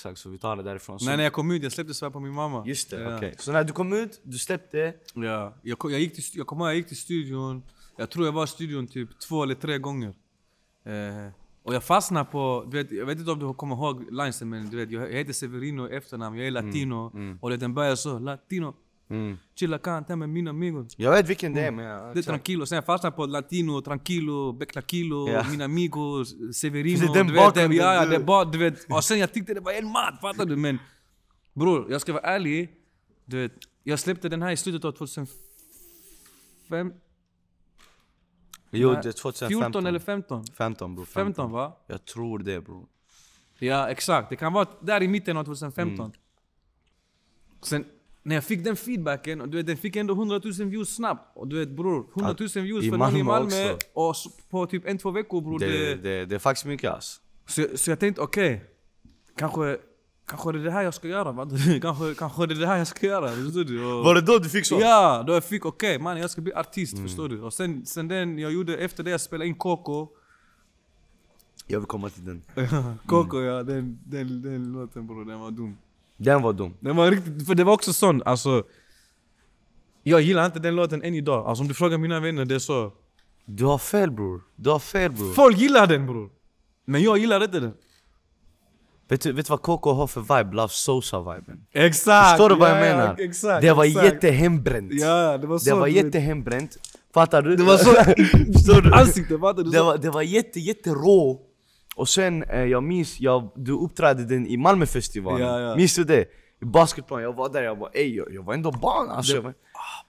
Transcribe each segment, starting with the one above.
exakt. Så vi tar det därifrån. Så, Nej när jag kom ut, jag släppte Svär på min mamma. Just det, Ja. okej. Så när du kom ut, du släppte... Ja, jag, kom, jag, gick till, jag kommer ihåg jag gick till studion, jag tror jag var i studion typ två eller tre gånger. Eh, och jag fastnade på, du vet, jag vet inte om du kommer ihåg linesen men du vet, jag, heter Severino i efternamn, jag är latino. Och det, den börjar så, latino, Mm. chilla canta med mina amigos. Jag vet vilken det är men jag... Det är tranquilo, sen jag fastnade på latino, tranquilo, beclakilo, Ja. mina amigos, Severino. Det är den bakgrunden ja, ja, det är bara, du vet, och sen jag tyckte det var en mat, fattar du? Men bror, jag ska vara ärlig. Du vet, jag släppte den här i slutet av 2005. Jo, det är 2015. 14 eller 15? 15 bror. 15 va? Jag tror det bror. Ja exakt, det kan vara där i mitten av 2015. Mm. Sen när jag fick den feedbacken, och du vet den fick ändå 100 000 views snabbt. Och du vet bror, 100 000 views i för någon i Malmö också. och på typ en, två veckor bror. Det, Det, det, det är faktiskt mycket ass. så, så jag tänkte okej, kanske, kanske det är det här jag ska göra va? kanske, kanske det är det här jag ska göra, förstår du? Och, det då du fick Ja, då jag fick okej man jag ska bli artist, Mm. förstår du? Och sen, sen den jag gjorde, efter det jag spelade in Coco Jag vill komma till den. Coco ja, den, den, den låten bror, den var dum Den var dum. Den var riktigt, för det var också sån, alltså Jag gillar inte den låten än idag, alltså om du frågar mina vänner det är så Du har fel bror. Du har fel bror. Folk gillar den bror Men jag gillar inte den Vet du, vet du vad KK har för vibe? Love Sosa-viben. Exakt! Förstår du vad jag ja, ja, menar? exakt, det var exakt. jättehembränt. Ja, det var så det var jättehembränt. Fattar du? Det var så, Förstår du? ansiktet fattar du? Det var, det var jätte, jätte rå. Och sen, eh, jag minns, jag, du uppträdde den i Malmöfestivalen. Ja, ja. Minns du det? I basketplan, jag var där, jag bara ey, jag, jag var ändå barn alltså. Jag var,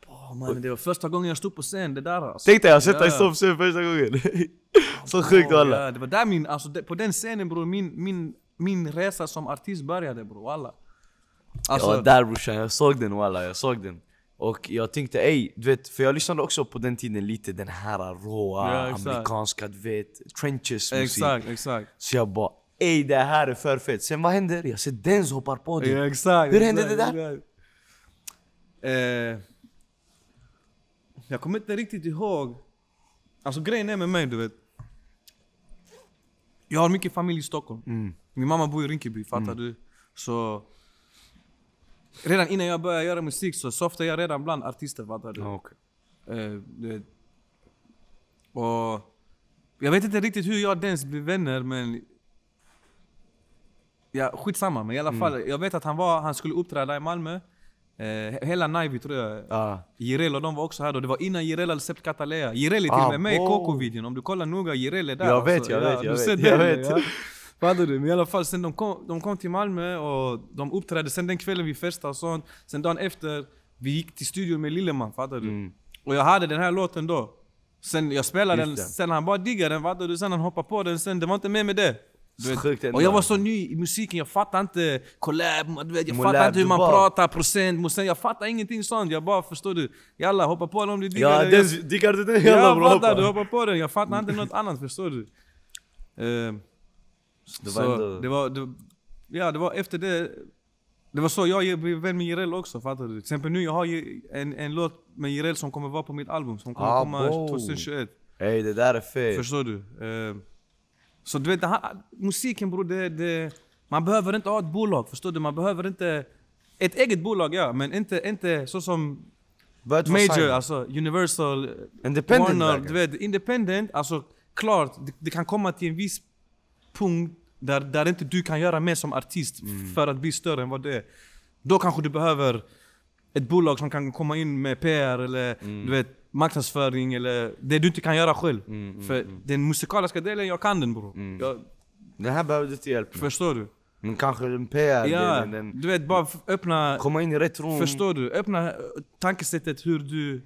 Åh, man, det var första gången jag stod på scen, det där alltså. Tänk dig, jag har sett dig stå på scen första gången. så sjukt Åh, walla. ja, det var där min, alltså det, på den scenen bror, min, min, min resa som artist började bror, walla. Alltså, jag var där brorsan, jag såg den walla, jag såg den. Och jag tänkte ey, du vet, för jag lyssnade också på den tiden lite den här råa, Ja, amerikanska, du vet, trenches musik. exakt, exakt. Så jag bara ey det här är för fett. Sen vad händer? Jag ser Denz hoppar på det. Ja, exakt. Hur hände det där? Eh, jag kommer inte riktigt ihåg. Alltså grejen är med mig, du vet. Jag har mycket familj i Stockholm. Mm. Min mamma bor i Rinkeby, fattar du? Så... Redan innan jag började göra musik så softade jag redan bland artister, fattar du? Ja, okej. Eh, du vet. Och... Jag vet inte riktigt hur jag och Dens blev vänner, men... Ja, skitsamma, men i alla fall. Jag vet att han, var, han skulle uppträda i Malmö. Eh, hela Naivi tror jag. Ja. Jireel och de var också här då. Det var innan Jireel hade släppt Katalea. Jireel är till Ah, och med med i. Coco-videon. Om du kollar noga, Jireel är där. Jag vet, alltså. jag vet, jag vet, den, jag vet. Ja. Fattar du? Men i alla fall, sen de kom, de kom till Malmö och de uppträdde. Sen den kvällen vi festade och sånt. Sen dagen efter, vi gick till studion med Lilleman, fattar du? Mm. Och jag hade den här låten då. Sen jag spelade den, sen han bara diggade den, fattar du? Sen han hoppade på den, sen det var inte mer med det. Vet. Och jag var så ny i musiken, jag fattade inte collab, du vet, jag Molab, fattade inte hur man bara- pratar, procent, jag fattar ingenting sånt. Jag bara förstår du, jalla hoppa på den om du diggar Ja, den. Diggar du den? Jalla du hoppa. på den. Jag fattar inte något annat, förstår du? Eh, Det var så ändå... det var, det, ja det var efter det, det var så jag blev vän med Jireel också, fattar du? Till exempel nu, jag har ju en, en låt med Jireel som kommer vara på mitt album, som kommer Ah, komma bo. 2021. Ey det där är fett. Förstår du? Eh, så du vet, här, musiken bror, det, det, man behöver inte ha ett bolag, förstår du? Man behöver inte... Ett eget bolag ja, men inte, inte så som Major, alltså Universal, Independent Warner, du vet, independent, alltså klart, det, det kan komma till en viss punkt där, där inte du kan göra mer som artist Mm. för att bli större än vad det är. Då kanske du behöver ett bolag som kan komma in med PR eller Mm. du vet, marknadsföring eller det du inte kan göra själv. Mm, för den musikaliska delen, jag kan den bror. Jag, Den här behöver du inte hjälp med. förstår du? Men kanske en PR Ja, delen, den, du vet bara öppna komma in i rätt rum. Förstår du? Öppna eh, tankesättet hur du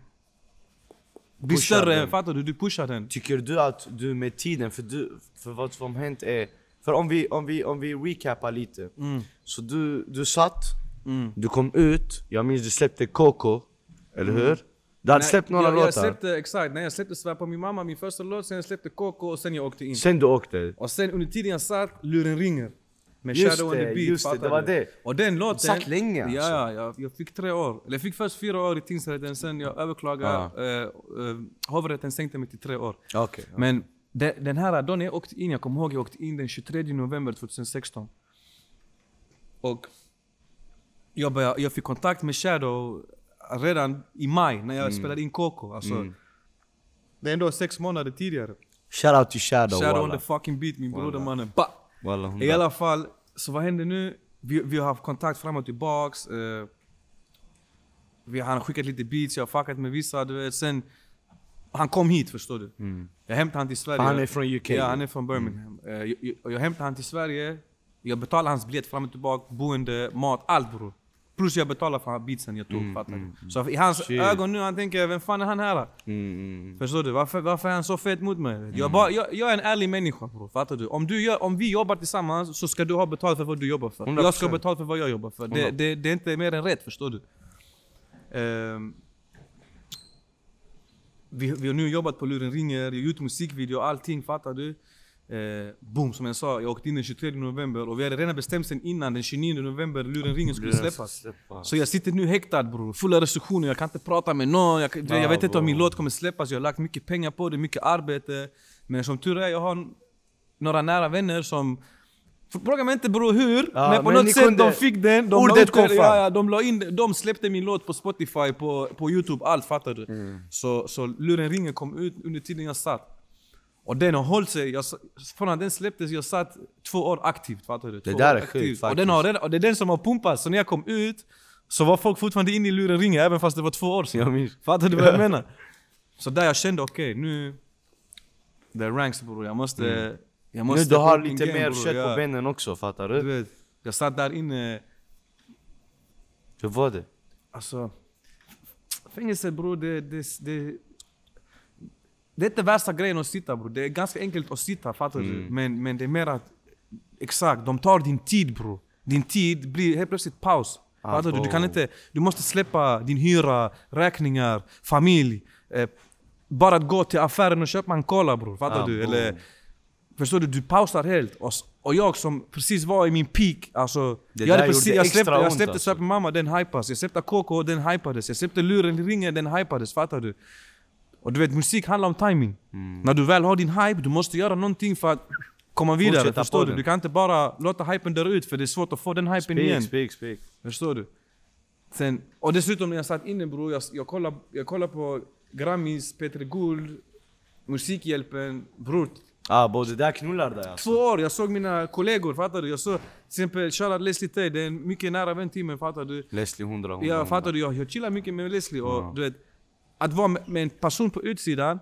blir större, den. fattar du? Du pushar den. Tycker du att du med tiden, för, du, för vad som hänt är... För om vi, om vi, om vi recapar lite. Så du, du satt, Mm. du kom ut, jag minns du släppte Coco, eller hur? Du hade Nej, släppt några jag, låtar. Jag släppte, exakt, nej, jag släppte Svär på min mamma, min första låt, sen jag släppte Coco och sen jag åkte in. Sen du åkte. Och sen under tiden jag satt, luren ringer. Med Just Shadow det, the beat, just det, det var du? det. Och den låten... satt länge, alltså. Ja, ja, jag, jag fick tre år. Eller jag fick först fyra år i tingsrätten, sen jag överklagade. Eh, eh, hovrätten sänkte mig till tre år. Okej. Men de, den här dagen jag åkte in, jag kommer ihåg jag åkte in den 23 november 2016. Och jag, började, jag fick kontakt med Shadow redan i maj när jag spelade in Coco. Alltså, Det är ändå sex månader tidigare. Shout out till Shadow Shadow on the fucking beat min broder mannen. Ba! Walla, hundra. I alla fall, så vad händer nu? Vi, vi har haft kontakt fram och tillbaks. Eh, vi, han har skickat lite beats, jag har fuckat med vissa, du vet. Sen, han kom hit förstår du. Jag hämtade han till Sverige. Han är från UK. Ja, han är från Birmingham. Eh, jag, jag, jag hämtade han till Sverige, jag betalade hans biljett fram och tillbaka, boende, mat, allt bror. Plus jag betalade för beatsen jag tog, fattar du? Så i hans Shit. ögon nu, han tänker vem fan är han här? Mm, mm. Förstår du? Varför, varför är han så fet mot mig? Jag, bara, jag, jag är en ärlig människa bror, fattar du? Om, du gör, om vi jobbar tillsammans så ska du ha betalt för vad du jobbar för. 100%. Jag ska ha betalt för vad jag jobbar för. Det, 100%. det, det är inte mer än rätt, förstår du? Ehm, vi, vi har nu jobbat på Luren ringer, jag gjort musikvideo allting, fattar du? Eh, boom, som jag sa, jag åkte in den 23 november och vi hade redan bestämt sen innan, den 29 november, Luren ringer skulle släppas. Så jag sitter nu häktad bror, fulla restriktioner, jag kan inte prata med någon, jag, kan- jag vet inte om min låt kommer släppas, jag har lagt mycket pengar på det, mycket arbete. Men som tur är, jag har några nära vänner som Fråga mig inte bror hur, Ja, men på men något sätt kunde- de fick den. De Ordet kom det, fram. ja, ja, de, la in, det- de släppte min låt på Spotify, på, på Youtube, allt fattar du. Mm. Så, så Luren ringer kom ut under tiden jag satt. Och den har hållit sig, jag, från att den släpptes, jag satt två år aktivt. Fattar du? Det Två där år är sjukt, och, den har, redan- och det är den som har pumpats, så när jag kom ut så var folk fortfarande inne i Luren ringer även fast det var två år sedan. Jag minns. Fattar du vad jag menar? Så där jag kände, okej nu... Det är ranks bror, jag måste... Jag Nu måste du har lite game, mer bror, kött ja. på benen också, fattar Du du? vet, jag satt där inne, Hur var det? alltså... Fängelse bror, det, det, det, det är inte värsta grejen att sitta bror. Det är ganska enkelt att sitta, fattar du? Men, men det är mer att... Exakt, de tar din tid bror. Din tid blir helt plötsligt paus. Fattar du? Du kan Abo. inte... Du måste släppa din hyra, räkningar, familj. Eh, bara att gå till affären och köpa en cola bror. Fattar du? Abo. Eller... Förstår du? Du pausar helt. Och, och jag som precis var i min peak, alltså... Det jag, hade precis, jag släppte, jag släppte alltså. Mamma, den hypas. Jag släppte KK, den hypades. Jag släppte Luren ringen, den hypades. Fattar du? Och du vet, musik handlar om timing. Mm. När du väl har din hype, du måste göra någonting för att komma vidare. Fortsätta förstår du? den. Du kan inte bara låta hypen dö ut för det är svårt att få den hypen igen. Speak, speak, speak. Förstår du? Sen, och dessutom när jag satt inne bror, jag, jag kollade jag kollade på Grammis, Peter Guld, Musikhjälpen. Bror, Ah, bo, det där knullar dig alltså. två år, jag såg mina kollegor, fattar du? Jag såg till exempel shoutout Leslie Tay, det är en mycket nära vän till mig, fattar du? Leslie 100, 100. Ja, fattar du? Jag, jag chillar mycket med Leslie och du vet, att vara med, med en person på utsidan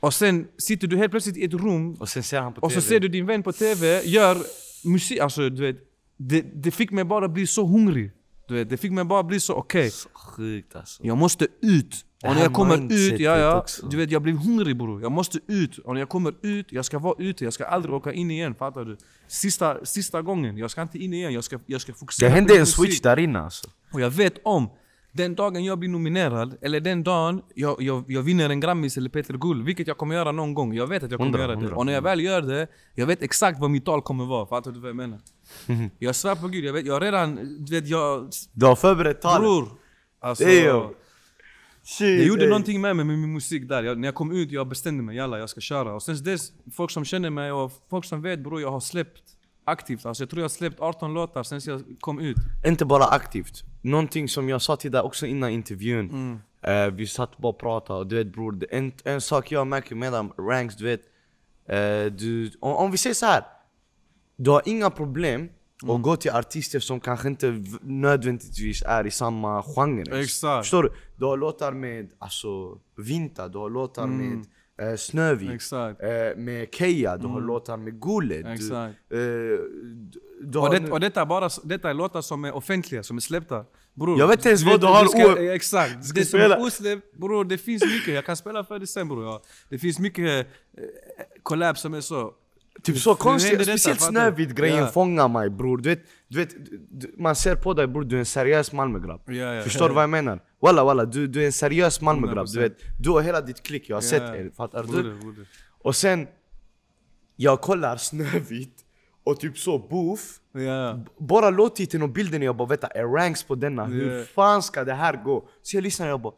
och sen sitter du helt plötsligt i ett rum Och sen ser han på och TV. så ser du din vän på TV gör musik, alltså du vet, det, det fick mig bara bli så hungrig. Du vet, det fick mig bara bli så okej, Sjukt alltså. jag måste ut. Och när jag kommer ut, ja ja, också. du vet jag blir hungrig bror. Jag måste ut. Och när jag kommer ut, jag ska vara ute. Jag ska aldrig åka in igen, fattar du? Sista, sista gången, jag ska inte in igen. Jag ska, jag ska fokusera Det hände en musik. switch där inne alltså. Och jag vet om, den dagen jag blir nominerad, eller den dagen jag, jag, jag vinner en Grammis eller Peter Guld, vilket jag kommer göra någon gång. Jag vet att jag kommer Hundra, göra det. hundra, Och när jag väl gör det, jag vet exakt vad mitt tal kommer vara. Fattar du vad jag menar? Jag svär på gud, jag vet, jag redan, du vet jag... Du har förberett talet. Bror! Alltså, Damn. Shit, det gjorde ey. någonting med mig med min musik där. Jag, när jag kom ut, jag bestämde mig, jalla jag ska köra. Och sen dess, folk som känner mig och folk som vet bror, jag har släppt aktivt. Alltså jag tror jag har släppt 18 låtar sen jag kom ut. Inte bara aktivt. Någonting som jag sa till dig också innan intervjun. Mm. Eh, vi satt bara och pratade och du vet bror, en, en sak jag märker med dem, ranks, du vet. eh, du, om, om vi säger så här. Du har inga problem Mm. att gå till artister som kanske inte nödvändigtvis är i samma genre. Exakt. Förstår du? Du har låtar med alltså, Vinta, du har låtar med eh, Snövit. Mm. Exakt. Eh, med Keja, du har låtar med Gule. Du, Exakt. eh, du, du Och, det, och detta, bara, detta är låtar som är offentliga, som är släppta. Bror, Jag vet inte ens du vad du har ska, o- Exakt. ska Det som spela. är osläppt, bror det finns mycket. Jag kan spela för dig sen bror. Ja. Det finns mycket eh, collab som är så... Typ så konstigt, detta, speciellt? Snövit-grejen Ja. fångar mig bror. Du vet, du vet, du, man ser på dig bror, du är en seriös Malmögrabb. Ja, ja, Förstår du vad jag menar? Walla walla, du, du är en seriös Malmögrabb. Du 100%. vet, du har hela ditt klick, jag har sett er. Fattar du? Broder. Och sen, jag kollar Snövit och typ så boof. Ja. Bara låttiteln och bilden jag bara vänta, är ranks på denna? Ja. Hur fan ska det här gå? Så jag lyssnar och jag bara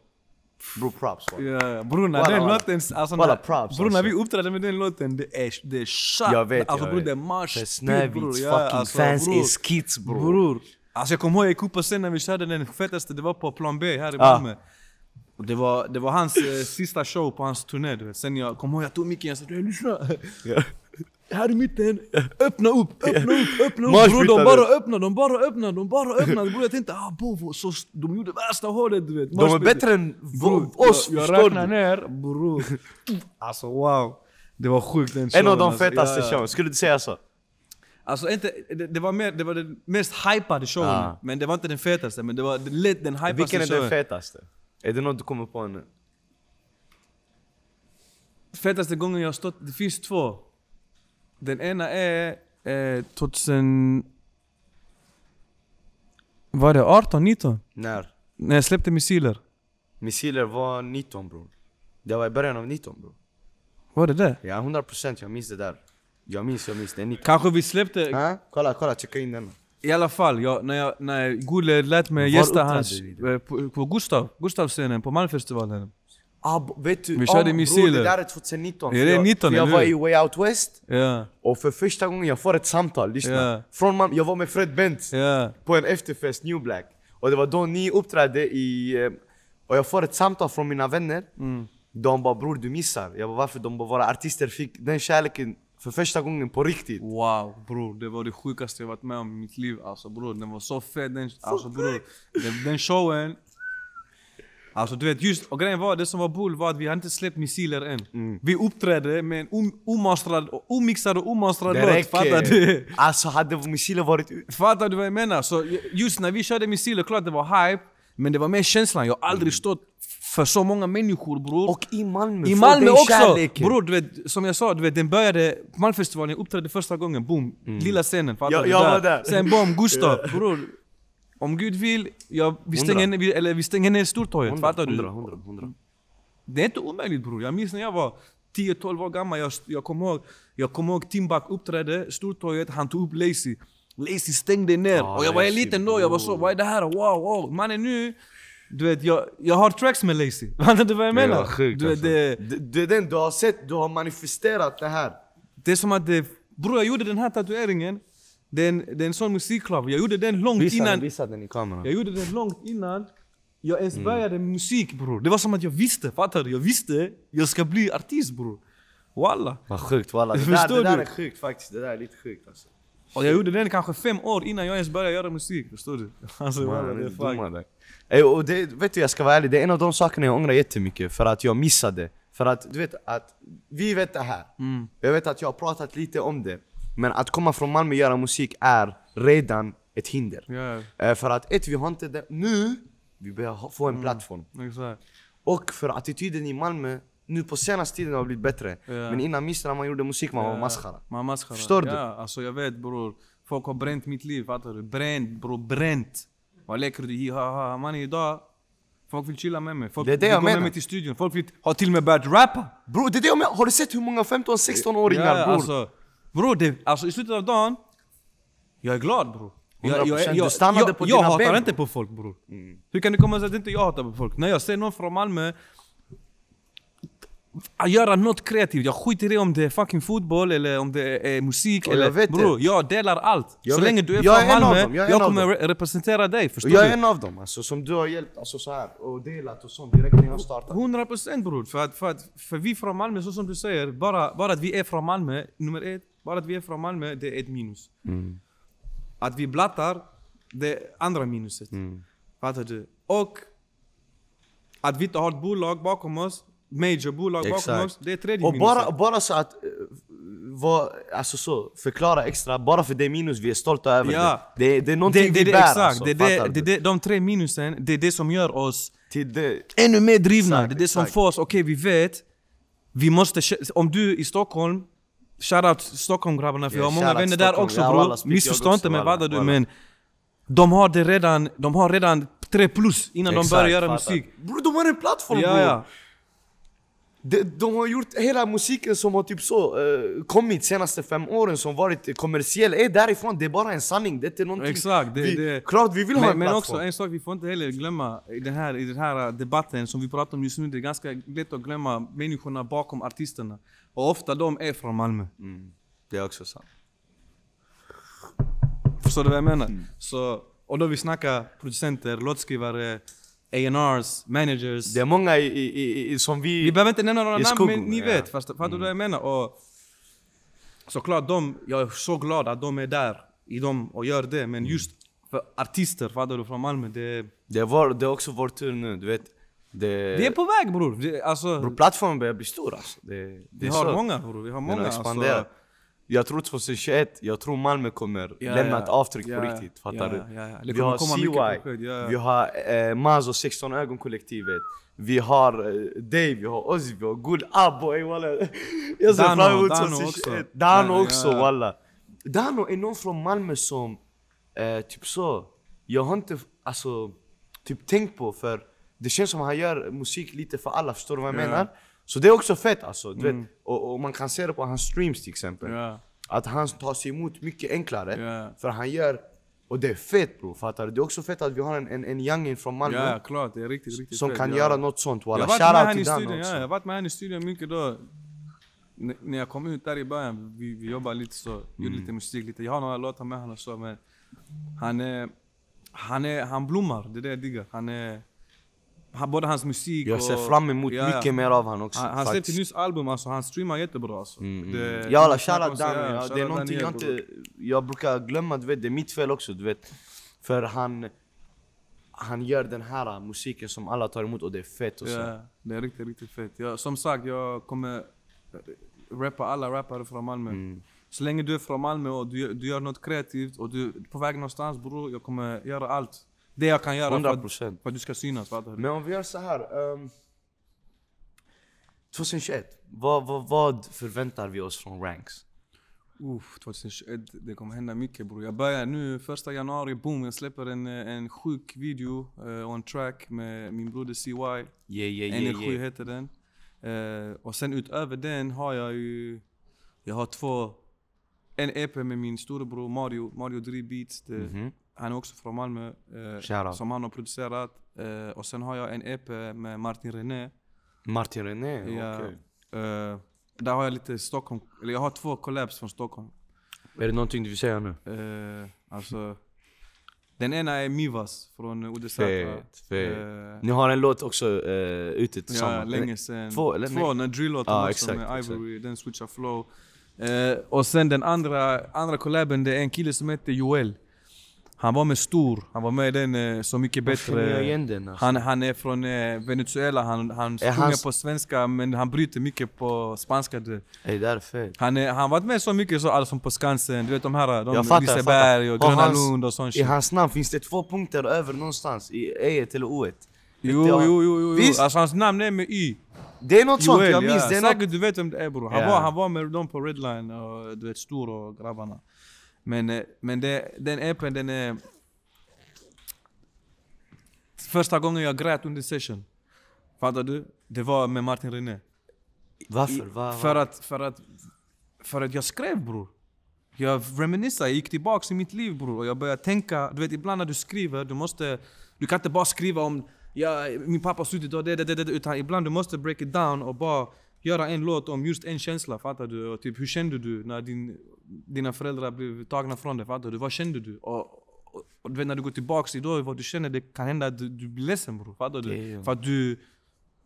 Bro props ja. bror när den låten, alltså när, props, bror när vi uppträdde med den låten, det är, det är shot. Jag vet, alltså jag bror vet. det är marsch. Är bror. Snövits Ja, fucking alltså, fans bror. is kids bro. Bror. Alltså jag kommer ihåg jag gick upp på scen när vi körde den fetaste, det var på Plan B här i Ah. Malmö. Och det var, det var hans eh, sista show på hans turné du vet. Sen jag kom ihåg jag tog micken och sa lyssna. Här i mitten, öppna upp, öppna upp, öppna upp bror de bara öppnar, de bara öppnar, de bara öppnar Bror jag tänkte ah bovo, så de gjorde värsta hålet du vet De är bättre än Bror, v- oss, jag, jag förstår räknar du? ner bror Alltså wow Det var sjukt den En showen, av de alltså, fetaste ja, ja. showen, skulle du säga så? Alltså inte, det, det var mer, det var den mest hypade showen Ah. Men det var inte den fetaste, men det var den, lätt den hypaste Vilken är showen den fetaste? Är det något du kommer på nu? Fetaste gången jag har stått, det finns två Den ena är eh, 2000 Var det 18, 19? När? När jag släppte missiler Missiler var 19 bror. Det var i början av 19 bror. Var det det? Ja 100% jag minns det där. Jag minns, jag minns. Det är 19. Kanske vi släppte, Ha? Kolla, kolla, checka in den. i alla fall, jag, när, jag, när Gule lät mig Var gästa hans, då? eh, på, på Gustav, Gustavscenen på Malmfestivalen Vet du? Vi körde missiler. det där är 2019. Ja, det är För jag- 19, för Jag eller var i Way Out West Ja, och för första gången jag får ett samtal, lyssna. Ja. Från man, jag var med Fred Bent ja, på en efterfest, New Black. Och det var då ni uppträdde i... eh, Och jag får ett samtal från mina vänner. mm. De bara bror du missar. Jag bara varför? De bara våra artister fick den kärleken för första gången på riktigt. Wow bror, det var det sjukaste jag varit med om i mitt liv alltså bror, den var så fet den, alltså bror den, den showen Alltså du vet just, och grejen var det som var bull var att vi hade inte släppt missiler än Mm. Vi uppträdde med en om- omastrad, omixad och omastrad Det låt, fattar du? Alltså hade missiler varit. Fattar du vad jag menar? Så just när vi körde missiler, klart det var hype Men det var mer känslan, jag har aldrig stått för så många människor bror Mm. Och i Malmö, I Malmö också! kärleken. Bror du vet, som jag sa, du vet, den började på Malmfestivalen, jag uppträdde första gången, boom, lilla scenen, fattar Jag- du? jag var där. Sen bom, Gustav, bror Om Gud vill, jag, vi, stänger, ner- vi, eller vi stänger ner Stortorget, 100, fattar du? 100, 100, 100. Det är inte omöjligt bror, jag minns när jag var 10-12 år gammal, jag, jag kommer ihåg, jag kommer ihåg Timbuk uppträdde, Stortorget, han tog upp Lazy Lazy stängde ner, Ja, och jag var Lazy, liten då, jag var så, vad är det här? Wow, wow, mannen nu du vet, jag, jag har tracks med Lazy, fattar du vad jag menar? Det var sjukt du vet, alltså. det, det, det är den du har sett, du har manifesterat det här. Det är som att det, bror jag gjorde den här tatueringen Det är en, det är en sån musikklubb, jag gjorde den långt Visa innan den, visa den i kameran. Jag gjorde den långt innan jag ens Mm. började med musik bror Det var som att jag visste, fattar du? Jag visste, jag ska bli artist bror Walla Vad sjukt walla. Det, där, det där är sjukt faktiskt. Det där är lite sjukt alltså. Och jag gjorde den kanske fem år innan jag ens började göra musik, förstår du? Alltså Man, det det är dumma. Ey, och det, vet du jag ska vara ärlig, det är en av de sakerna jag ångrar jättemycket för att jag missade. För att du vet att vi vet det här. Mm. Jag vet att jag har pratat lite om det. Men att komma från Malmö och göra musik är redan ett hinder. Eh, För att ett, vi har inte det nu. Vi behöver ha- få en plattform. exakt Och för attityden i Malmö, nu på senaste tiden har blivit bättre. Ja. Men innan minst när man gjorde musik man var maskara. Man maskara. Förstår du? Ja, alltså jag vet bror Folk har bränt mitt liv, fattar du? Bränt bror, bränt Vad leker du? Ha, ha. Man idag Folk vill chilla med mig, folk Det är det vill jag gå med menar. mig till studion Folk vill, har till och med börjat rappa Bror det är det jag menar, har du sett hur många 15-16-åringar Ja, bror? Alltså, bror, det, alltså i slutet av dagen Jag är glad bror jag, 100%, du stannade jag, på jag dina hatar ben, inte på folk bror Hur kan det komma sig att inte jag hatar på folk? När jag ser någon från Malmö göra något kreativt, jag skiter i om det är fucking fotboll eller om det är musik Och jag eller vet det. bror, jag delar allt. Jag så vet. länge du är Jag från är Malmö, dem, jag jag, är kommer re- representera dig, förstår jag är du? en av dem alltså, som du har hjälpt alltså, så här, och delat och sånt direkt när jag startade. 100% bror, för, att, för, att, för vi från Malmö, så som du säger, bara, bara att vi är från Malmö, nummer ett, bara att vi är från Malmö, det är ett minus. Att vi blattar, det är andra minuset. Fattar du? Och att vi inte har ett bolag bakom oss, major bolag bakom Exakt. oss, det är tredje Och minuset. bara, bara så att, vad, alltså så, förklara extra, bara för det minus vi är stolta över Ja. det. Det, det är någonting det, det, vi det, bär exakt, alltså, det, det, det, det, de tre minusen, det är det som gör oss Till det. ännu mer drivna. Exakt, det är det som exakt. får oss, okej vi vet, vi måste, om du i Stockholm, shoutout Stockholm grabbarna för Ja, jag har många vänner där också bror. Missförstå inte mig walla, vad du men de har det redan, de har redan tre plus innan de Exakt, börjar göra musik. Bror de har en plattform Ja, bror! ja. de, de har gjort hela musiken som har typ så uh, kommit senaste fem åren som varit kommersiell, är därifrån, det är bara en sanning, det är inte någonting Exakt, det- vi, det- Klart vi vill ha en Men, men plattform också en sak vi får inte heller glömma i den här, i den här debatten som vi pratar om just nu. Det är ganska lätt att glömma människorna bakom artisterna. Och ofta de är från Malmö. mm, Det är också sant Förstår du vad jag menar? Mm. Så, och då vi snackar producenter, låtskrivare, A&Rs, managers. Det är många i, i, i, som vi... Vi behöver inte nämna några namn men ni ja. vet, fast, fattar du vad jag menar? Och såklart, de, jag är så glad att de är där i dem och gör det. Men just för artister, fattar du, från Malmö, det, det, är vår, det är också vår tur nu, du vet det, vi är på väg bror. Det, alltså, Bro, plattformen börjar bli stor alltså. Det, det vi har så. många bror, vi har Den många. har Alltså, expanderat. Jag tror 2021, jag tror Malmö kommer Ja, lämna ja. ett avtryck Ja, på riktigt, fattar Ja, du? ja, ja. Det Vi har CY, projekt, ja, ja. vi har eh, Maz och 16 ögon-kollektivet Vi har eh, Dave, vi har Ozzy, vi har Guld Aboy walla Jag ser fram emot Dano 2021 också. Dano också walla Dano är någon från Malmö som, eh, typ så Jag har inte, alltså, typ tänkt på för Det känns som han gör musik lite för alla, förstår du vad jag Ja. Mm. menar? Så det är också fett alltså, du vet och, och man kan se det på hans streams till exempel Ja, att han tar sig emot mycket enklare Ja. För han gör, och det är fett bro, fattar du? Det är också fett att vi har en, en, en youngin från Malmö ja, klart. Det är riktigt, riktigt Som fett, kan ja. göra något sånt walla, shoutout till också ja, jag har varit med han i studion mycket då. N- när jag kom ut där i början, vi, vi jobbade lite så, Mm. gjorde lite musik lite. Jag har några låtar med honom och så men han är, han är, han blommar, det är det jag diggar. Han är, både hans musik Jag ser och, fram emot ja. mycket mer av han också Han, han släppte nyss album alltså, han streamar jättebra alltså. Mm, Det- mm. Jalla snackar om shoutout så, Dan, ja, det är någonting jag Daniel, inte, jag brukar glömma du vet, det är mitt fel också du vet För han, han gör den här musiken som alla tar emot och det är fett och så Ja, det är riktigt, riktigt fett. Jag, som sagt, jag kommer rappa alla rappare från Malmö. Mm. Så länge du är från Malmö och du, du gör något kreativt och du är på väg någonstans bror, jag kommer göra allt. Det jag kan göra för 100 att, för att du ska synas, fattar du? Men om vi gör så här. Um, 2021, vad, vad, vad förväntar vi oss från Ranks? Uff, 2021, det kommer hända mycket bror. Jag börjar nu, första januari, boom, jag släpper en, eh, en sjuk video och en track med min broder CY. Yeah, yeah, yeah, Energi yeah. heter den. Eh, och sen utöver den har jag ju, jag har två, en EP med min storebror Mario, Mario Dri Beats. Det, Mhm. Han är också från Malmö, eh, som han har producerat. Eh, och sen har jag en EP med Martin René. Martin René, Ja, okej. eh, där har jag lite Stockholm, eller jag har två collabs från Stockholm. Är det någonting du vill säga nu? Eh, alltså, den ena är Mivas från fett. Eh, Ni har en låt också uh, ute Ja, tillsammans? länge sen. Två, eller Två, den drill-låten Ja, också exakt, med exakt. Ivory, den switchar flow. Eh, och sen den andra, andra collaben, det är en kille som heter Joel. Han var med Stor, han var med i den eh, Så Mycket Bättre. igen alltså? Han, han är från eh, Venezuela, han, han sjunger hans- på svenska men han bryter mycket på spanska. Det är fett. Han har han varit med så mycket så Allsång på Skansen, du vet de här, de Jag fattar, Liseberg och. Gröna Lund och sån I hans namn finns det två punkter över någonstans, i E1 eller O1 Jo, jag- jo, jo, jo, Visst? jo. Alltså hans namn är med Y. Det är något sånt, jag minns ja. det är något... Säkert du vet vem det är bror. Han, Ja. var, han var med dem på Redline och du vet Stor och grabbarna. Men, eh, men det, den EPn den är... Första gången jag grät under session. Fattar du? Det var med Martin René. Varför? Va, va? För att, för att, för att jag skrev bror. Jag reminiscade, jag gick tillbaks i mitt liv bror. Och jag började tänka, du vet ibland när du skriver, du måste... Du kan inte bara skriva om ja, min pappa har suttit och det, det, det, det, utan ibland du måste break it down och bara göra en låt om just en känsla, fattar du? Och typ hur kände du när din, dina föräldrar blev tagna från dig, fattar du? Vad kände du? Och, och, du vet när du går tillbaks idag, vad du känner, det kan hända att du, du blir ledsen bror, fattar du? Damn. För att du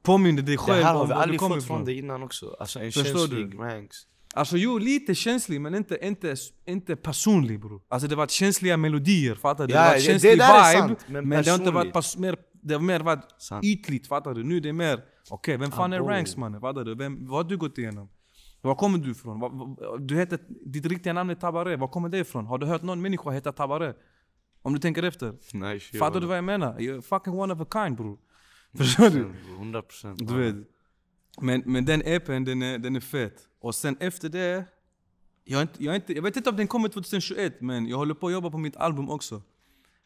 påminner dig Det själv här har om vi var du aldrig kommer fått ifrån. från dig innan också, alltså en Förstår känslig du? ranks Alltså jo, lite känslig men inte, inte, inte personlig bror. Alltså det var känsliga melodier, fattar du? Ja, det var det- känslig det där är vibe, sant, men men, det har inte varit pas, mer, det har mer varit Sant. ytligt, fattar du? Nu är det mer, okej vem fan är Abo. Ranks mannen? Fattar du? Vem, vad har du gått igenom? Var kommer du ifrån? Du heter, ditt riktiga namn är Tabare, var kommer det ifrån? Har du hört någon människa heta Tabare? Om du tänker efter. Nej, shit, Fattar du vad jag menar? You're fucking one of a kind bror. Förstår du? 100 procent Du vet. Men, men den EPn den är, den är fet. Och sen efter det, jag, är inte, jag, är inte, jag vet inte om den kommer 2021 men jag håller på att jobba på mitt album också.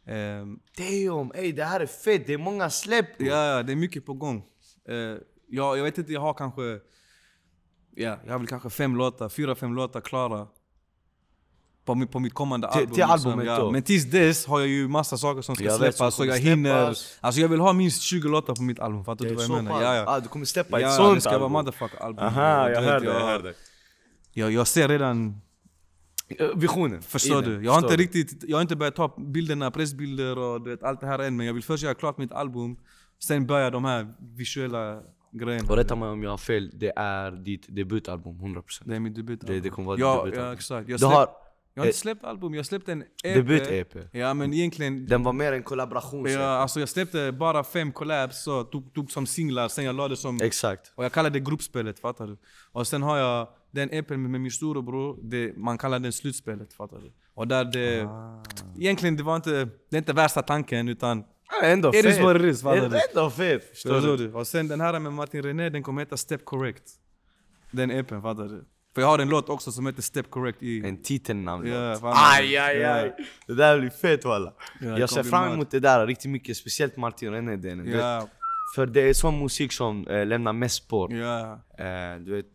Ehm, Damn, ey det här är fett, det är många släpp ja, ja, det är mycket på gång. Eh, jag, jag vet inte, jag har kanske... Ja, jag har väl kanske fem låtar, fyra, fem låtar klara. På, mitt- på mitt kommande Till- album. till albumet ja. Men tills dess har jag ju massa saker som ska Jag släppas, som så jag hinner... Alltså jag vill ha minst 20 låtar på mitt album, fattar du vad jag så menar? Ja, ja. Ah, du kommer släppa ja, ett sånt det ska vara album. motherfucker album. Aha, jag vet, hörde, jag jag, hörde. jag, jag ser redan Visionen. Förstår du? Jag har inte riktigt, jag har inte börjat ta bilderna, pressbilder och du vet, allt det här än men jag vill först göra klart mitt album. Sen börja de här visuella grejerna. Och rätta mig om jag har fel, det är ditt debutalbum 100% Det är mitt debutalbum. Det- det kommer vara ja, ditt debutalbum. Ja exakt, jag, släpp, har jag har inte släppt album, jag släppte en EP debut-EP Ja men egentligen Den var mer en kollaboration ja, alltså jag släppte bara fem collabs så tog, tog som singlar, sen jag la det som Exakt. Och jag kallar det gruppspelet, fattar du? Och sen har jag den EPn med, min storebror, det, man kallar den slutspelet, fattar du? Och där det... Ah. Egentligen det var inte, det är inte värsta tanken utan... Ja, Ändå It is fet. what it is, fattar du? Ändå fet, förstår du? Och sen den här med Martin René, den kommer heta Step Correct. Den EPn, fattar du? För jag har en låt också som heter Step Correct i... En titelnamn Ja. Aj aj aj Det där blir fett walla Ja, det Jag ser fram emot det där riktigt mycket, speciellt Martin René delen Ja, För det är sån musik som eh, lämnar mest spår ja. eh, Du vet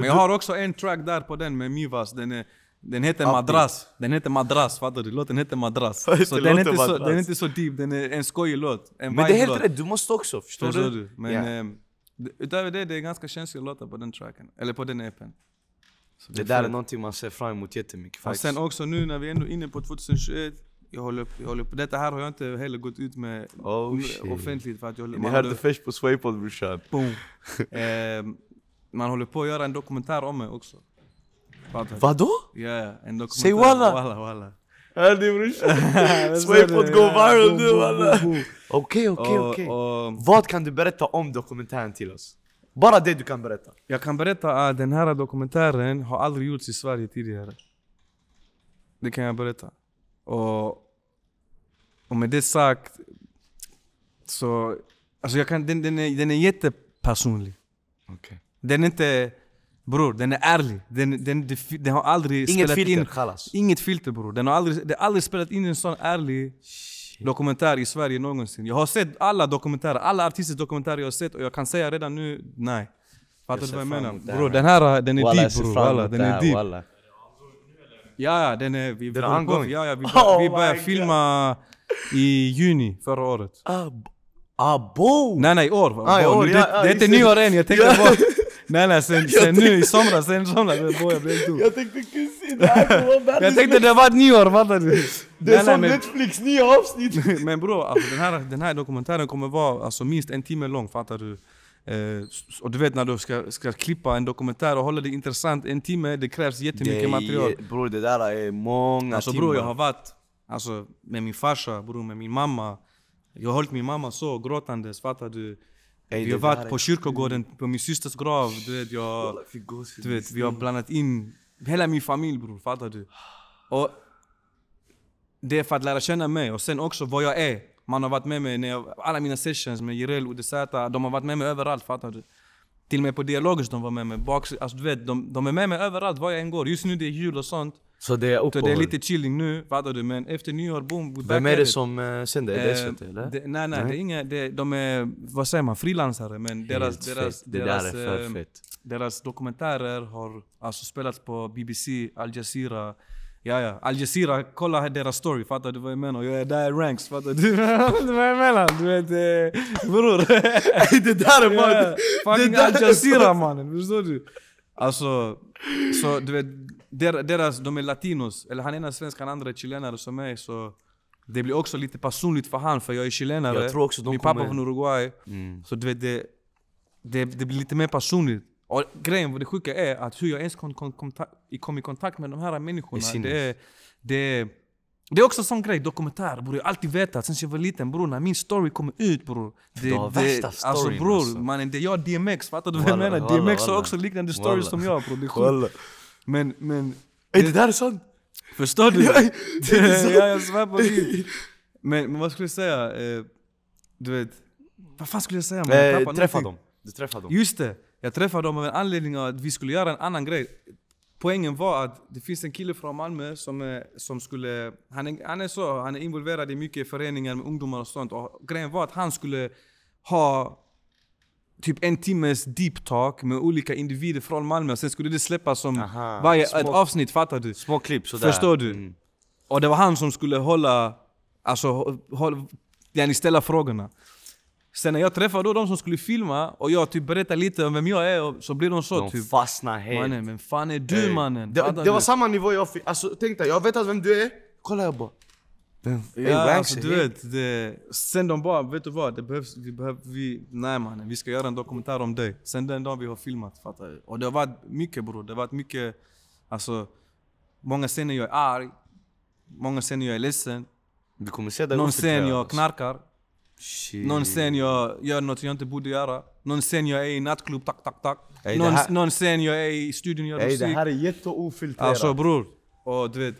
Men jag har också en track där på den med Mivas, den är... Den heter Upbeat. Madras, den heter Madras, fattar du? Låten heter Madras. Det Så den är, inte så, den är inte så deep, den är en skojig låt. En Men det är helt rätt, du måste också, förstår, Förstår du? du? Men d- utöver det, det är ganska känsliga låtar på den tracken. Eller på den EPn. Så Det där är någonting man ser fram emot jättemycket Och sen också nu när vi är ändå inne på 2021, jag håller, jag håller på, detta här har jag inte heller gått ut med Oh, offentligt för att jag Ni hörde först på Swaypod brorsan boom. man håller på att göra en dokumentär om mig också. Fattar? Vadå? Ja, en dokumentär. Säg walla. Walla, walla. Hörde brorsan? Swaypod Swaypod går viral nu walla Okej okej okej Vad kan du berätta om dokumentären till oss? Bara det du kan berätta Jag kan berätta att den här dokumentären har aldrig gjorts i Sverige tidigare. Det kan jag berätta. Och, och med det sagt, så... Alltså jag kan, den, den, är, den är jättepersonlig. Okej Den är inte... Bror, den är ärlig. Den, den, den, den har aldrig Inget spelat filter, in... khalas Inget filter bror. Den har aldrig, det har aldrig spelat in en sån ärlig dokumentär i Sverige någonsin. Jag har sett alla dokumentärer, alla artisters dokumentärer jag har sett och jag kan säga redan nu, nej. Fattar du vad jag menar? Bror den här, den är Walla deep bror. Walla, den är deep. walla Ja, ja, den är... Vi, Den är på-. Ja, ja, vi, Oh vi började filma i juni förra året. Abo! Nej nej, i år. Ah, år, det, ja, ja, det är inte nyår än, jag tänkte Ja. bara... Nej nej, sen, sen nu i somras, sen i somras, boy, jag blev dum. Jag tänkte kusin, det här kommer vara Jag tänkte det var nyår, fattar du? Det är Nej, nej, som men- Netflix nya avsnitt Men bror, alltså, den, här, den här dokumentären kommer vara alltså, minst en timme lång, fattar du? Eh, och du vet när du ska, ska klippa en dokumentär och hålla det intressant en timme, det krävs jättemycket Det material. Bror det där är många Alltså timmar bror, jag har varit alltså, med min farsa, bror, med min mamma. Jag har hållit min mamma så gråtandes, fattar du? Ey, vi har varit på kyrkogården, på min systers grav, du vet, jag, du vet, vi har blandat in hela min familj bror, fattar du? Och det är för att lära känna mig och sen också vad jag är. Man har varit med mig när jag, alla mina sessions med Jireel, ODZ, de har varit med mig överallt, fattar du? Till och med på dialogers de var med mig, bak, alltså du vet, de, de är med mig överallt var jag än går. Just nu det är jul och sånt, Så det är så uppehåll det är lite chilling nu, fattar du? Men efter nyår, boom, we Vem är det som uh, sänder? Är det Eh, SVT eller? nej, nej, Nej. det är inga, det, de är, vad säger man, frilansare men deras, Helt deras, fett. Det deras, där är för eh, fett deras dokumentärer har alltså spelats på BBC, Al Jazeera Ja ja, Al Jazeera, kolla här deras story, fattar du vad jag menar? Jag är där i ranks, fattar du? Vad jag menar? Du vet, eh, bror Det där är Ja, man... Fucking där Al är Jazeera så- mannen, förstår du? Alltså, så du vet, der, deras, de är latinos, eller han ena är svensk, han andra är chilenare som mig så det blir också lite personligt för han, för jag är chilenare, Jag tror också de min pappa kommer- från Uruguay Mm. Så du vet, det, det, det blir lite mer personligt och grejen, det sjuka är att hur jag ens kom, kom, kontakt, kom i kontakt med de här människorna sinnes. det är, det, är, det är också en sån grej, dokumentär bror. Jag har alltid vetat sen jag var liten bror, när min story kommer ut bror. Det, Du har värsta Alltså storyn, bror, alltså. mannen, det är jag DMX, fattar du vad jag menar? DMX har också liknande stories som jag bror, det är sjukt. Men, men, Ey det där är sant! förstår du? Ja, det är så. ja, jag svär på Gud. Men, men vad skulle jag säga? Eh, du vet, vad fan skulle jag säga? man? Eh, träffa någonting. dem, du träffar dem Just det! Jag träffade dem av en anledning av att vi skulle göra en annan grej. Poängen var att det finns en kille från Malmö som, är, som skulle... Han är, han är så, han är involverad i mycket föreningar med ungdomar och sånt. Och grejen var att han skulle ha typ en timmes deep talk med olika individer från Malmö. Sen skulle det släppas som Aha. varje Små- ett avsnitt, fattar du? Små klipp sådär. Förstår du? Mm. Och det var han som skulle hålla, alltså hålla, yani ställa frågorna. Sen när jag träffade då de som skulle filma och jag typ berättade lite om vem jag är och så blir de så De typ fastnar helt. Mannen, vem fan är du Ey. mannen? Det, det var samma nivå jag fick, alltså tänk dig, jag vet att vem du är. Kolla jag bara. Ey, Ja, Ranks alltså, du vet, det, sen de bara, vet du vad? Det behövs, vi behöver, vi, nej mannen, vi ska göra en dokumentär om dig. Sen den dagen vi har filmat, fattar du? Och det har varit mycket bror, det har varit mycket, alltså, många scener jag är arg, många scener jag är ledsen, Du kommer se det någon scen jag alltså. knarkar, Shit. någon scen jag gör något jag inte borde göra, någon scen jag är i nattklubb, tack tack tack. Ey, någon, här- någon scen jag är i studion gör Ey det musik. här är jätteofiltrerat. Alltså bror, och du vet,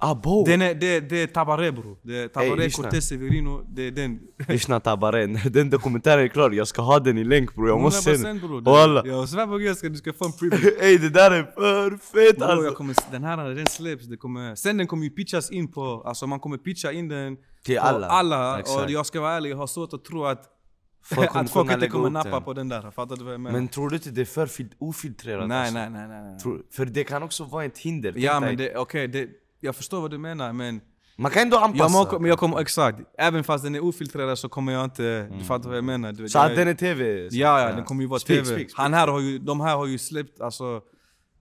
Abo! den är, det, det är Tabaré bror. Det är Tabaré, lyssna. Cortez Severino, det är den. Lyssna Tabare, när den dokumentären är klar, jag ska ha den i länk bror, jag måste se 100% den. bror. Jag svär på gud, ska- du ska få en preview. Ey det där är för fett Bro, jag alltså! kommer, den här när den släpps, det kommer, sen den kommer ju pitchas in på, alltså man kommer pitcha in den Till alla. alla Exakt. och jag ska vara ärlig, jag har svårt att tro att Folk att folk inte kommer nappa den. på den där, fattar du vad jag menar? Men tror du inte det är för fil- ofiltrerat? nej, alltså? nej, nej, nej, nej. Tror, för det kan också vara ett hinder. Ja men det, okej, det, jag förstår vad du menar men Man kan ändå anpassa. jag, men jag kommer, exakt, även fast den är ofiltrerad så kommer jag inte, du fattar vad jag menar? Du Så jag, att den är TV? Ja, ja, den kommer ju vara Speak, TV. speak, speak. Han här har ju, de här har ju släppt, alltså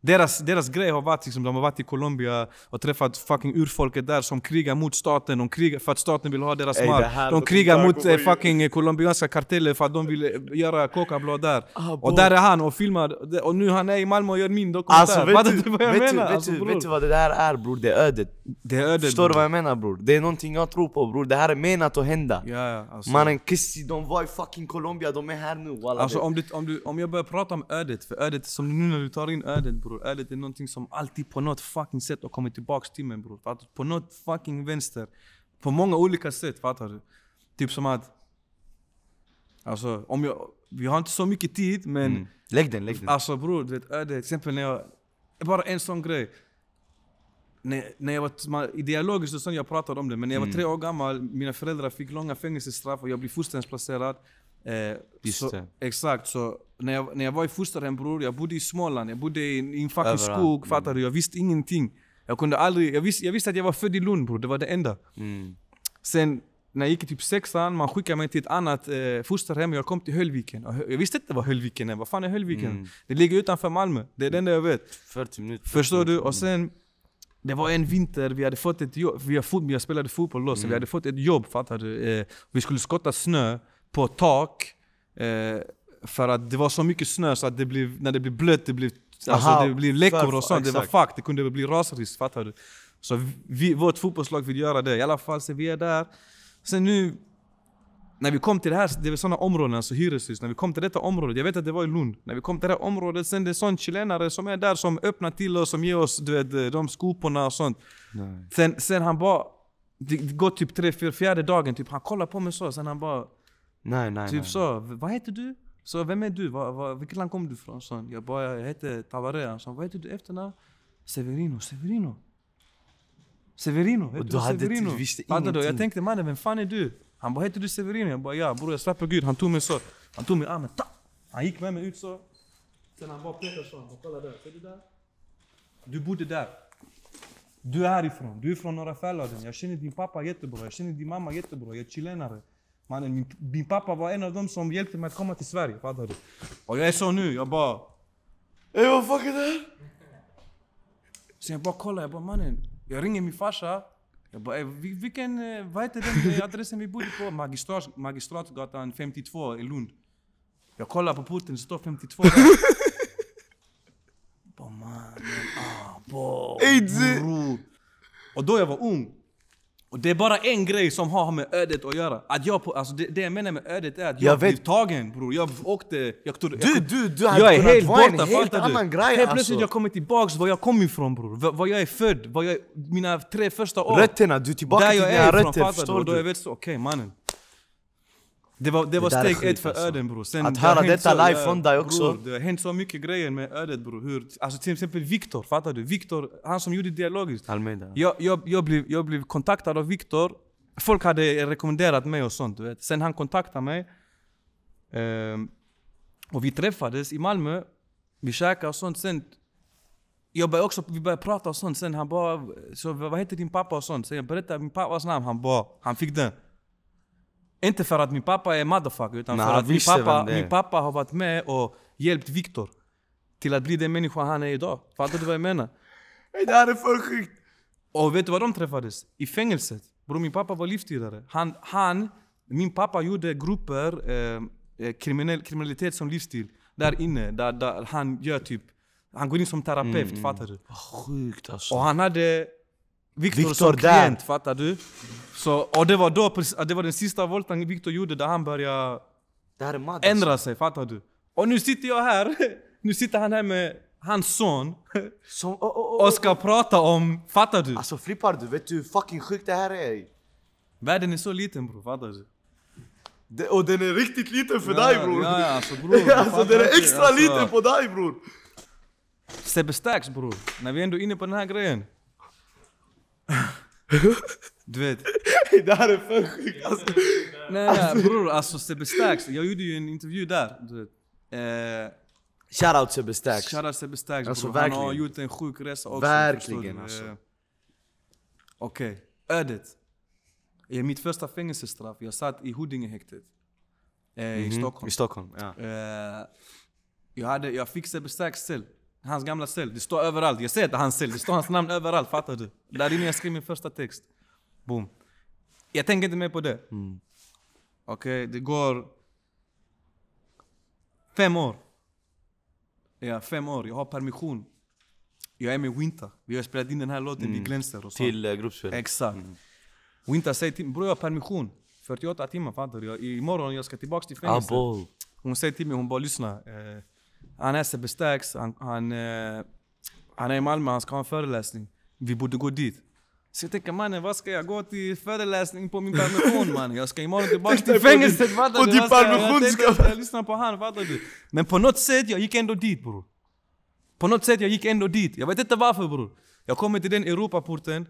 deras, deras grej har varit liksom, de har varit i Colombia och träffat fucking urfolket där som krigar mot staten, de krigar för att staten vill ha deras Ey, mark. De krigar mot eh, fucking eh, colombianska karteller för att de vill eh, göra cocablad där. Ah, och där är han och filmar, och nu han är i Malmö och gör min dokumentär. Alltså vet du, du vad jag vet, menar? du, vet, alltså, du, vet du vad det där är bror? Det är ödet. Det är ödet Förstår du bror. vad jag menar bror? Det är någonting jag tror på bror. Det här är menat att hända. Ja, ja, alltså. Mannen Kissi, de var i fucking Colombia, de är här nu walla. Alltså om, du, om, du, om jag börjar prata om ödet, för ödet, som nu när du tar in ödet bror, ödet är någonting som alltid på något fucking sätt har kommit tillbaks till mig bror. Fattar? På något fucking vänster. På många olika sätt, fattar du? Typ som att... Alltså, om jag... Vi har inte så mycket tid men... Mm. Lägg den, lägg den. Alltså bror, du vet ödet, till exempel när jag... Bara en sån grej. När, när jag var man, i dialogiskt och sånt, jag pratade om det, men när jag Mm. var tre år gammal, mina föräldrar fick långa fängelsestraff och jag blev fosterhemsplacerad. Eh, Just så, det. Exakt, så när jag, när jag var i fosterhem bror, jag bodde i Småland, jag bodde i, i en fucking skog, mm. fattar du? Jag visste ingenting. Jag kunde aldrig, jag visste, jag visste att jag var född i Lund bror, det var det enda. Mm. Sen när jag gick i typ sexan, man skickade mig till ett annat eh, fosterhem och jag kom till Höllviken. Jag visste inte vad Höllviken är, vad fan är Höllviken? Mm. Det ligger utanför Malmö, det är det enda jag vet. 40 minuter. Förstår du? Och sen, det var en vinter, vi hade fått ett jobb, vi, fot, vi spelade fotboll då, så Mm. vi hade fått ett jobb fattar du. Eh, vi skulle skotta snö på tak. Eh, för att det var så mycket snö så att det blev, när det blev blött, det blev, alltså, Aha, det blev läckor och sånt. Det var fuck, det kunde bli rasrisk, fattar du? Så vi, vårt fotbollslag vill göra det. I alla fall, så vi är där. Sen nu, när vi kom till det här, det var sådana områden, alltså hyreshus. När vi kom till detta området, jag vet att det var i Lund. När vi kom till det här området, sen det är sån chilenare som är där som öppnar till oss, som ger oss du vet, de skoporna och sånt. Nej. Sen, sen han bara, det det går typ tre, fyra, fjärde dagen, typ, han kollar på mig så, sen han bara Nej, nej, Typ nej. så, vad heter du? Så vem är du? Va, va, vilket land kommer du ifrån? Så, jag bara, jag heter Tabaré. Han sa, vad heter du efternamn? Severino, Severino. Severino, heter du du hade Severino? inte- visste Fattar du? Jag ingenting. tänkte mannen, vem fan är du? Han bara, heter du Severino? Jag bara, ja bror jag svär på gud. Han tog mig så, han tog mig i armen, ta! Han gick med mig ut så. Sen han bara pekade så, han bara, kolla där, ser du där? Du bodde där. Du är härifrån, du är från Norra Fäladen. Jag känner din pappa jättebra, jag känner din mamma jättebra, jag är chilenare. Mannen, min, min pappa var en av dem som hjälpte mig att komma till Sverige, fattar du? Och jag är så nu, jag bara... Ey vad fuck är det här? Så jag bara kollar, jag bara mannen, jag ringer min farsa. Jag bara, "Eh, vil- vilken, eh, vad heter den eh, adressen vi bodde på? Magistrat, Magistratsgatan 52 i Lund. Jag kollar på porten, det står 52 där. bara mannen, ah, bo, bror. Och då jag var ung. Och det är bara en grej som har med ödet att göra. Att jag på, alltså det, det jag menar med ödet är att jag, Jag blev tagen bror. Jag åkte, jag jag Du, du, du hade jag är helt vara en borta, helt du? annan grej Helt alltså. plötsligt jag kommer tillbaks var jag kom ifrån bror. V- Var jag är född, var jag, mina tre första år. Rötterna, du är tillbaka där till jag dina är ifrån, rötter, fattar du? Och då jag vet så, okej mannen. Det var, det var är steg ett för alltså. öden bror. Sen Att det höra detta så- live från dig också. Bror, det har hänt så mycket grejer med ödet bror. Hur, alltså till exempel Viktor, fattar du? Viktor, han som gjorde dialogiskt. Almeida. Jag, jag, jag, blev, jag blev kontaktad av Viktor. Folk hade rekommenderat mig och sånt du vet. Sen han kontaktade mig. Ehm, och vi träffades i Malmö, vi käkade och sånt. Sen, jag började också, vi började prata och sånt. Sen han bara, så vad heter din pappa och sånt? Så jag berättade min pappas namn, han bara, han fick den. Inte för att min pappa är motherfucker, utan Nej, för att min pappa, min pappa har varit med och hjälpt Viktor till att bli den människa han är idag. Fattar du vad jag menar? Det här är för sjukt! Och vet du var de träffades? I fängelset. Bror min pappa var livstidare. Han, han min pappa gjorde grupper, eh, eh, kriminell, kriminalitet som livsstil. Där inne, där, där han gör typ, han går in som terapeut, fattar du? Sjukt alltså. Och han hade Viktor Viktor som där. klient, fattar du? Så, och det var då, det var den sista volten Viktor gjorde där han började ändra sig, fattar du? Och nu sitter jag här, nu sitter han här med hans son Som, oh, oh, oh. och ska prata om, fattar du? Alltså flippar du? Vet du hur fucking sjukt det här är? Världen är så liten bror, fattar du? Det, och den är riktigt liten för dig bror! Ja, ja, alltså bror. alltså den är extra alltså. liten på dig bror! Sebbe Stax bror, när vi ändå är inne på den här grejen. Du vet. det här är för sjukt alltså. Nej, nej bror, alltså Sebbe Stax, jag gjorde ju en intervju där. Du vet. Eh, Shoutout Sebbe Stax. Shoutout Sebbe Stax Alltså, bror, han har verkligen. gjort en sjuk resa också. Verkligen, alltså. Eh, Okej, ödet. I mitt första fängelsestraff, jag satt i Huddingehäktet. Eh, I Stockholm. Mhm. I Stockholm, ja. Eh, jag, hade, jag fick Sebbe Stax cell. Hans gamla cell. Det står överallt. Jag ser att det är hans cell. Det står hans namn överallt. Fattar du? Där inne jag skrev min första text. Boom. Jag tänker inte mer på det. Okej, det går... Fem år. Ja, fem år. Jag har permission. Jag är med Winter. Vi har spelat in den här låten, Vi glänser och. Till uh, gruppspel. Exakt. Winter säger till mig, bror jag har permission. 48 timmar fattar du? Imorgon jag ska tillbaks till fängelset. Abo. Hon säger till mig, hon bara lyssna. Eh, han är Sebbe Stax, han, han, eh, han är i Malmö, han ska ha en föreläsning. Vi borde gå dit. Så jag tänker mannen, vad ska jag gå till föreläsning på min permission mannen? Jag ska imorgon tillbaka till fängelset fattar du? din Vad ska jag- permission tänkte lyssnar på han, fattar du? Men på något sätt, jag gick ändå dit bror. På något sätt, jag gick ändå dit. Jag vet inte varför bror. Jag kommer till den Europaporten,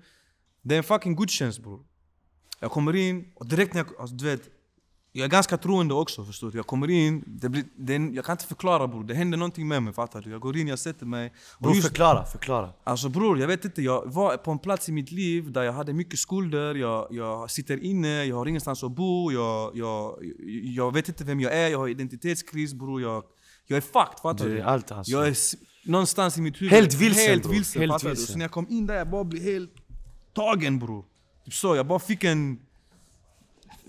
det är en fucking gudstjänst bror. Jag kommer in och direkt när jag, alltså, du vet, jag är ganska troende också förstår du. Jag kommer in, det blir, det jag kan inte förklara bror, det händer någonting med mig fattar du. Jag går in, jag sätter mig. Bror just, förklara, förklara. alltså bror, jag vet inte, jag var på en plats i mitt liv där jag hade mycket skulder, jag, jag sitter inne, jag har ingenstans att bo, jag, jag, jag vet inte vem jag är, jag har identitetskris bror. Jag, jag är fucked fattar Det du. är allt alltså. Jag är någonstans i mitt huvud Helt vilsen, helt vilsen Helt vilsen. Så när jag kom in där, jag bara blev helt tagen bror. Typ så, jag bara fick en...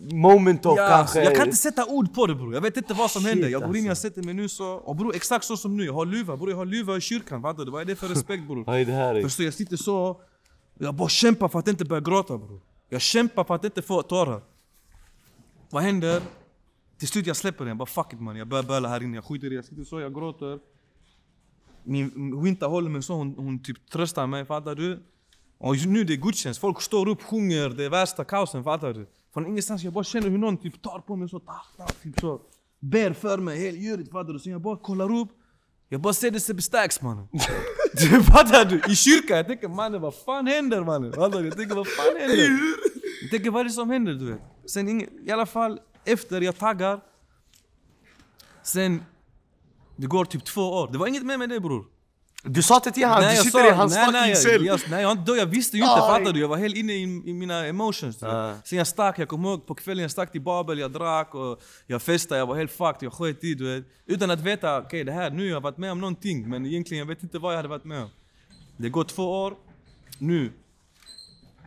Moment of Ja, kanske... jag kan inte sätta ord på det bror, jag vet inte vad som Shit, händer. Jag går in, jag alltså. sätter mig nu så, och bror exakt så som nu, jag har luva bror, jag har luva i kyrkan? Vad är det för respekt bror? Vad är det här? är? Förstår jag sitter så, jag bara kämpar för att inte börja gråta bror. Jag kämpar för att inte få tårar. Vad händer? Till slut jag släpper den, jag bara fuck it man, jag börjar böla här inne, jag skiter i det, jag sitter så, jag gråter. Min Winter håller mig så, hon, hon typ tröstar mig, fattar du? Och nu det är gudstjänst, folk står upp, sjunger, det är värsta kaosen, fattar du? Från ingenstans, jag bara känner hur någon typ tar på mig så, ta, ta, typ så. Ber för mig, helt djurigt, fattar du? Så jag bara kollar upp, jag bara ser det Sebbe Stax mannen. Fattar du? I kyrkan, jag tänker mannen vad fan händer mannen? Jag tänker vad fan händer? Jag tänker vad är det som händer du vet? Sen ingen, i alla fall efter jag taggar. Sen, det går typ två år. Det var inget mer med det bror. Du sa inte till han, du jag sitter i hans nej, fucking nej, cell! Jag, nej, jag, då, jag visste ju inte, Aj. fattar du? Jag var helt inne i, i mina emotions. Ja. Sen jag stack, jag kommer ihåg på kvällen jag stack till Babel, jag drack och jag festade, jag var helt fucked, jag sköt i du vet. Utan att veta, okej det här, nu har jag varit med om någonting, men egentligen jag vet inte vad jag hade varit med om. Det går två år, nu.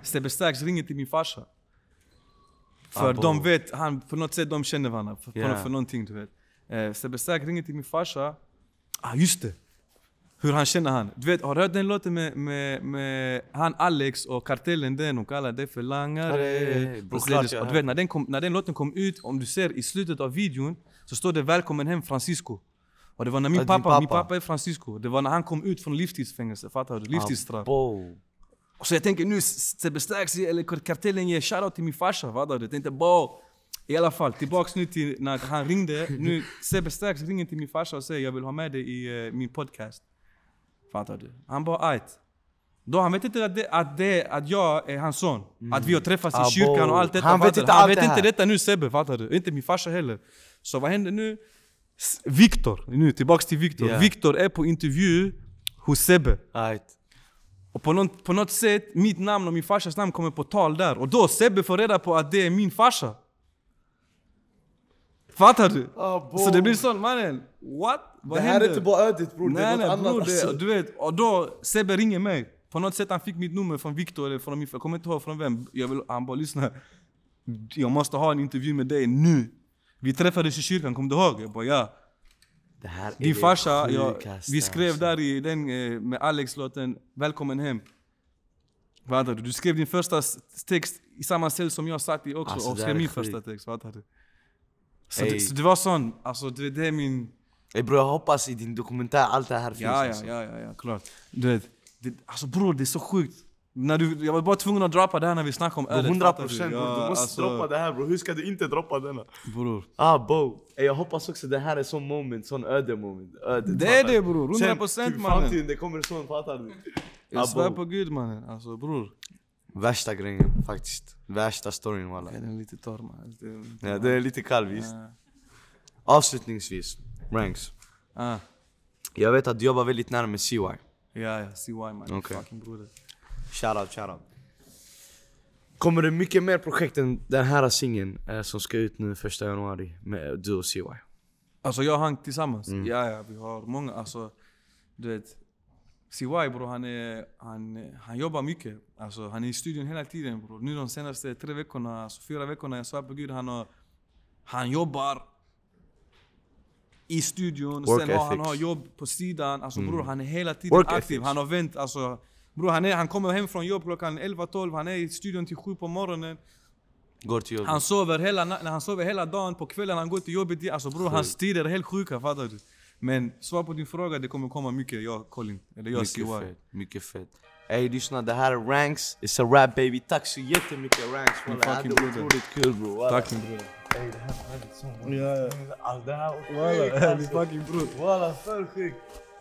Sebbe Stax ringer till min farsa. För Abo. de vet, han, på något sätt de känner varandra, för, Ja. för någonting du vet. Eh, Sebbe Stax ringer till min farsa. Ah just det! Hur han känner han. Du vet, har du hört den låten med, med, med han Alex och Kartellen den? De kallar det för Ja, langare. Och och du vet, när den, kom, när den låten kom ut, om du ser i slutet av videon, så står det 'Välkommen hem Francisco' Och det var när min Ja, din pappa, min pappa. pappa är Francisco, det var när han kom ut från livstidsfängelse, fattar du? Livstidsstraff. Abo. Så jag tänker nu, Sebbe Stax eller Kartellen ger shoutout till min farsa, fattar du? Jag tänkte bo. I alla fall, tillbaks nu till när han ringde. Nu, Sebbe Stax ringer till min farsa och säger jag vill ha med dig i eh, min podcast. Fattar du? Han bara ajt. Då han vet inte att, det, att, det, att jag är hans son. Att vi har träffats Abo. i kyrkan och allt detta. Han vet inte han vet inte detta nu Sebbe, fattar du? Inte min farsa heller. Så vad händer nu? Viktor, nu tillbaks till Viktor. Ja. Viktor är på intervju hos Sebbe. Right. Och på något, på något sätt, mitt namn och min farsas namn kommer på tal där. Och då Sebbe får reda på att det är min farsa. Fattar du? Ah, så det blir sån, mannen. What? Vad det här händer? är inte bara ödet bror, det är något nej annat bror, det, alltså. du vet. Och då Sebbe ringer mig. På något sätt han fick mitt nummer från Viktor eller från min Jag kommer inte ihåg från vem. Jag vill, han bara lyssna. Jag måste ha en intervju med dig nu. Vi träffades i kyrkan, kommer du ihåg? Jag bara ja. Det här är Din det farsa, vi skrev alltså. där i den eh, med Alex-låten Välkommen hem. Fattar du? Du skrev din första text i samma cell som jag satt i också Alltså, och skrev min första text. Fattar du? Så, Ey. det, så det var sån, alltså det, det är min... Ey bror jag hoppas i din dokumentär allt det här finns Ja, ja, alltså. ja, ja, ja, klart. Du vet, det, alltså bror det är så sjukt. När du, jag var bara tvungen att droppa det här när vi snackade om ödet. 100 fattar procent du? bror, du måste alltså, droppa det här bror, hur ska du inte droppa denna? Bror. Ah bo, Ey, jag hoppas också det här är sån moment, sån öde moment öde, Det är det, bror, 100% Sen, typ i mannen. framtiden det kommer sån, fattar du? Jag Ah, svär på gud mannen, alltså bror. Värsta grejen faktiskt, värsta storyn walla Den är lite torr man. Ja det är lite kall visst Ja. Avslutningsvis, Ranks Ah. Jag vet att du jobbar väldigt nära med CY Ja, ja, CY man. Okej. Fucking broder. Shoutout, shoutout Kommer det mycket mer projekt än den här singeln eh, som ska ut nu första januari med du och CY? Alltså jag och han tillsammans? Mm. Ja, ja, vi har många, alltså du vet. CY bror, han, är, han, han jobbar mycket. Alltså, han är i studion hela tiden bror. Nu de senaste tre veckorna, alltså fyra veckorna, jag svär på gud, han, har, han jobbar i studion, Work sen har han ethics. har jobb på sidan. Alltså bror, han är hela tiden Work aktiv. ethics. Han har vänt, alltså bror, han, är, han kommer hem från jobb klockan 11-12, han är i studion till 7 på morgonen. Går till jobbet? Han sover hela, han sover hela dagen, på kvällen han går till jobbet. Alltså bror, hans tider är helt sjuka, fattar du? Men svar på din fråga, det kommer komma mycket, jag Colin. Eller jag CY. Mycket fett, mycket fett. Ey lyssna, det här är Ranks, it's a rap baby. Tack så jättemycket Ranks jag fucking hade otroligt kul bro. walla. Tack min bror. Ey det här var väldigt många. Ja, ja. Alltså det här var sjukt min alltså. fucking bror. Walla för sjukt.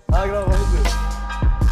Ja grabbar,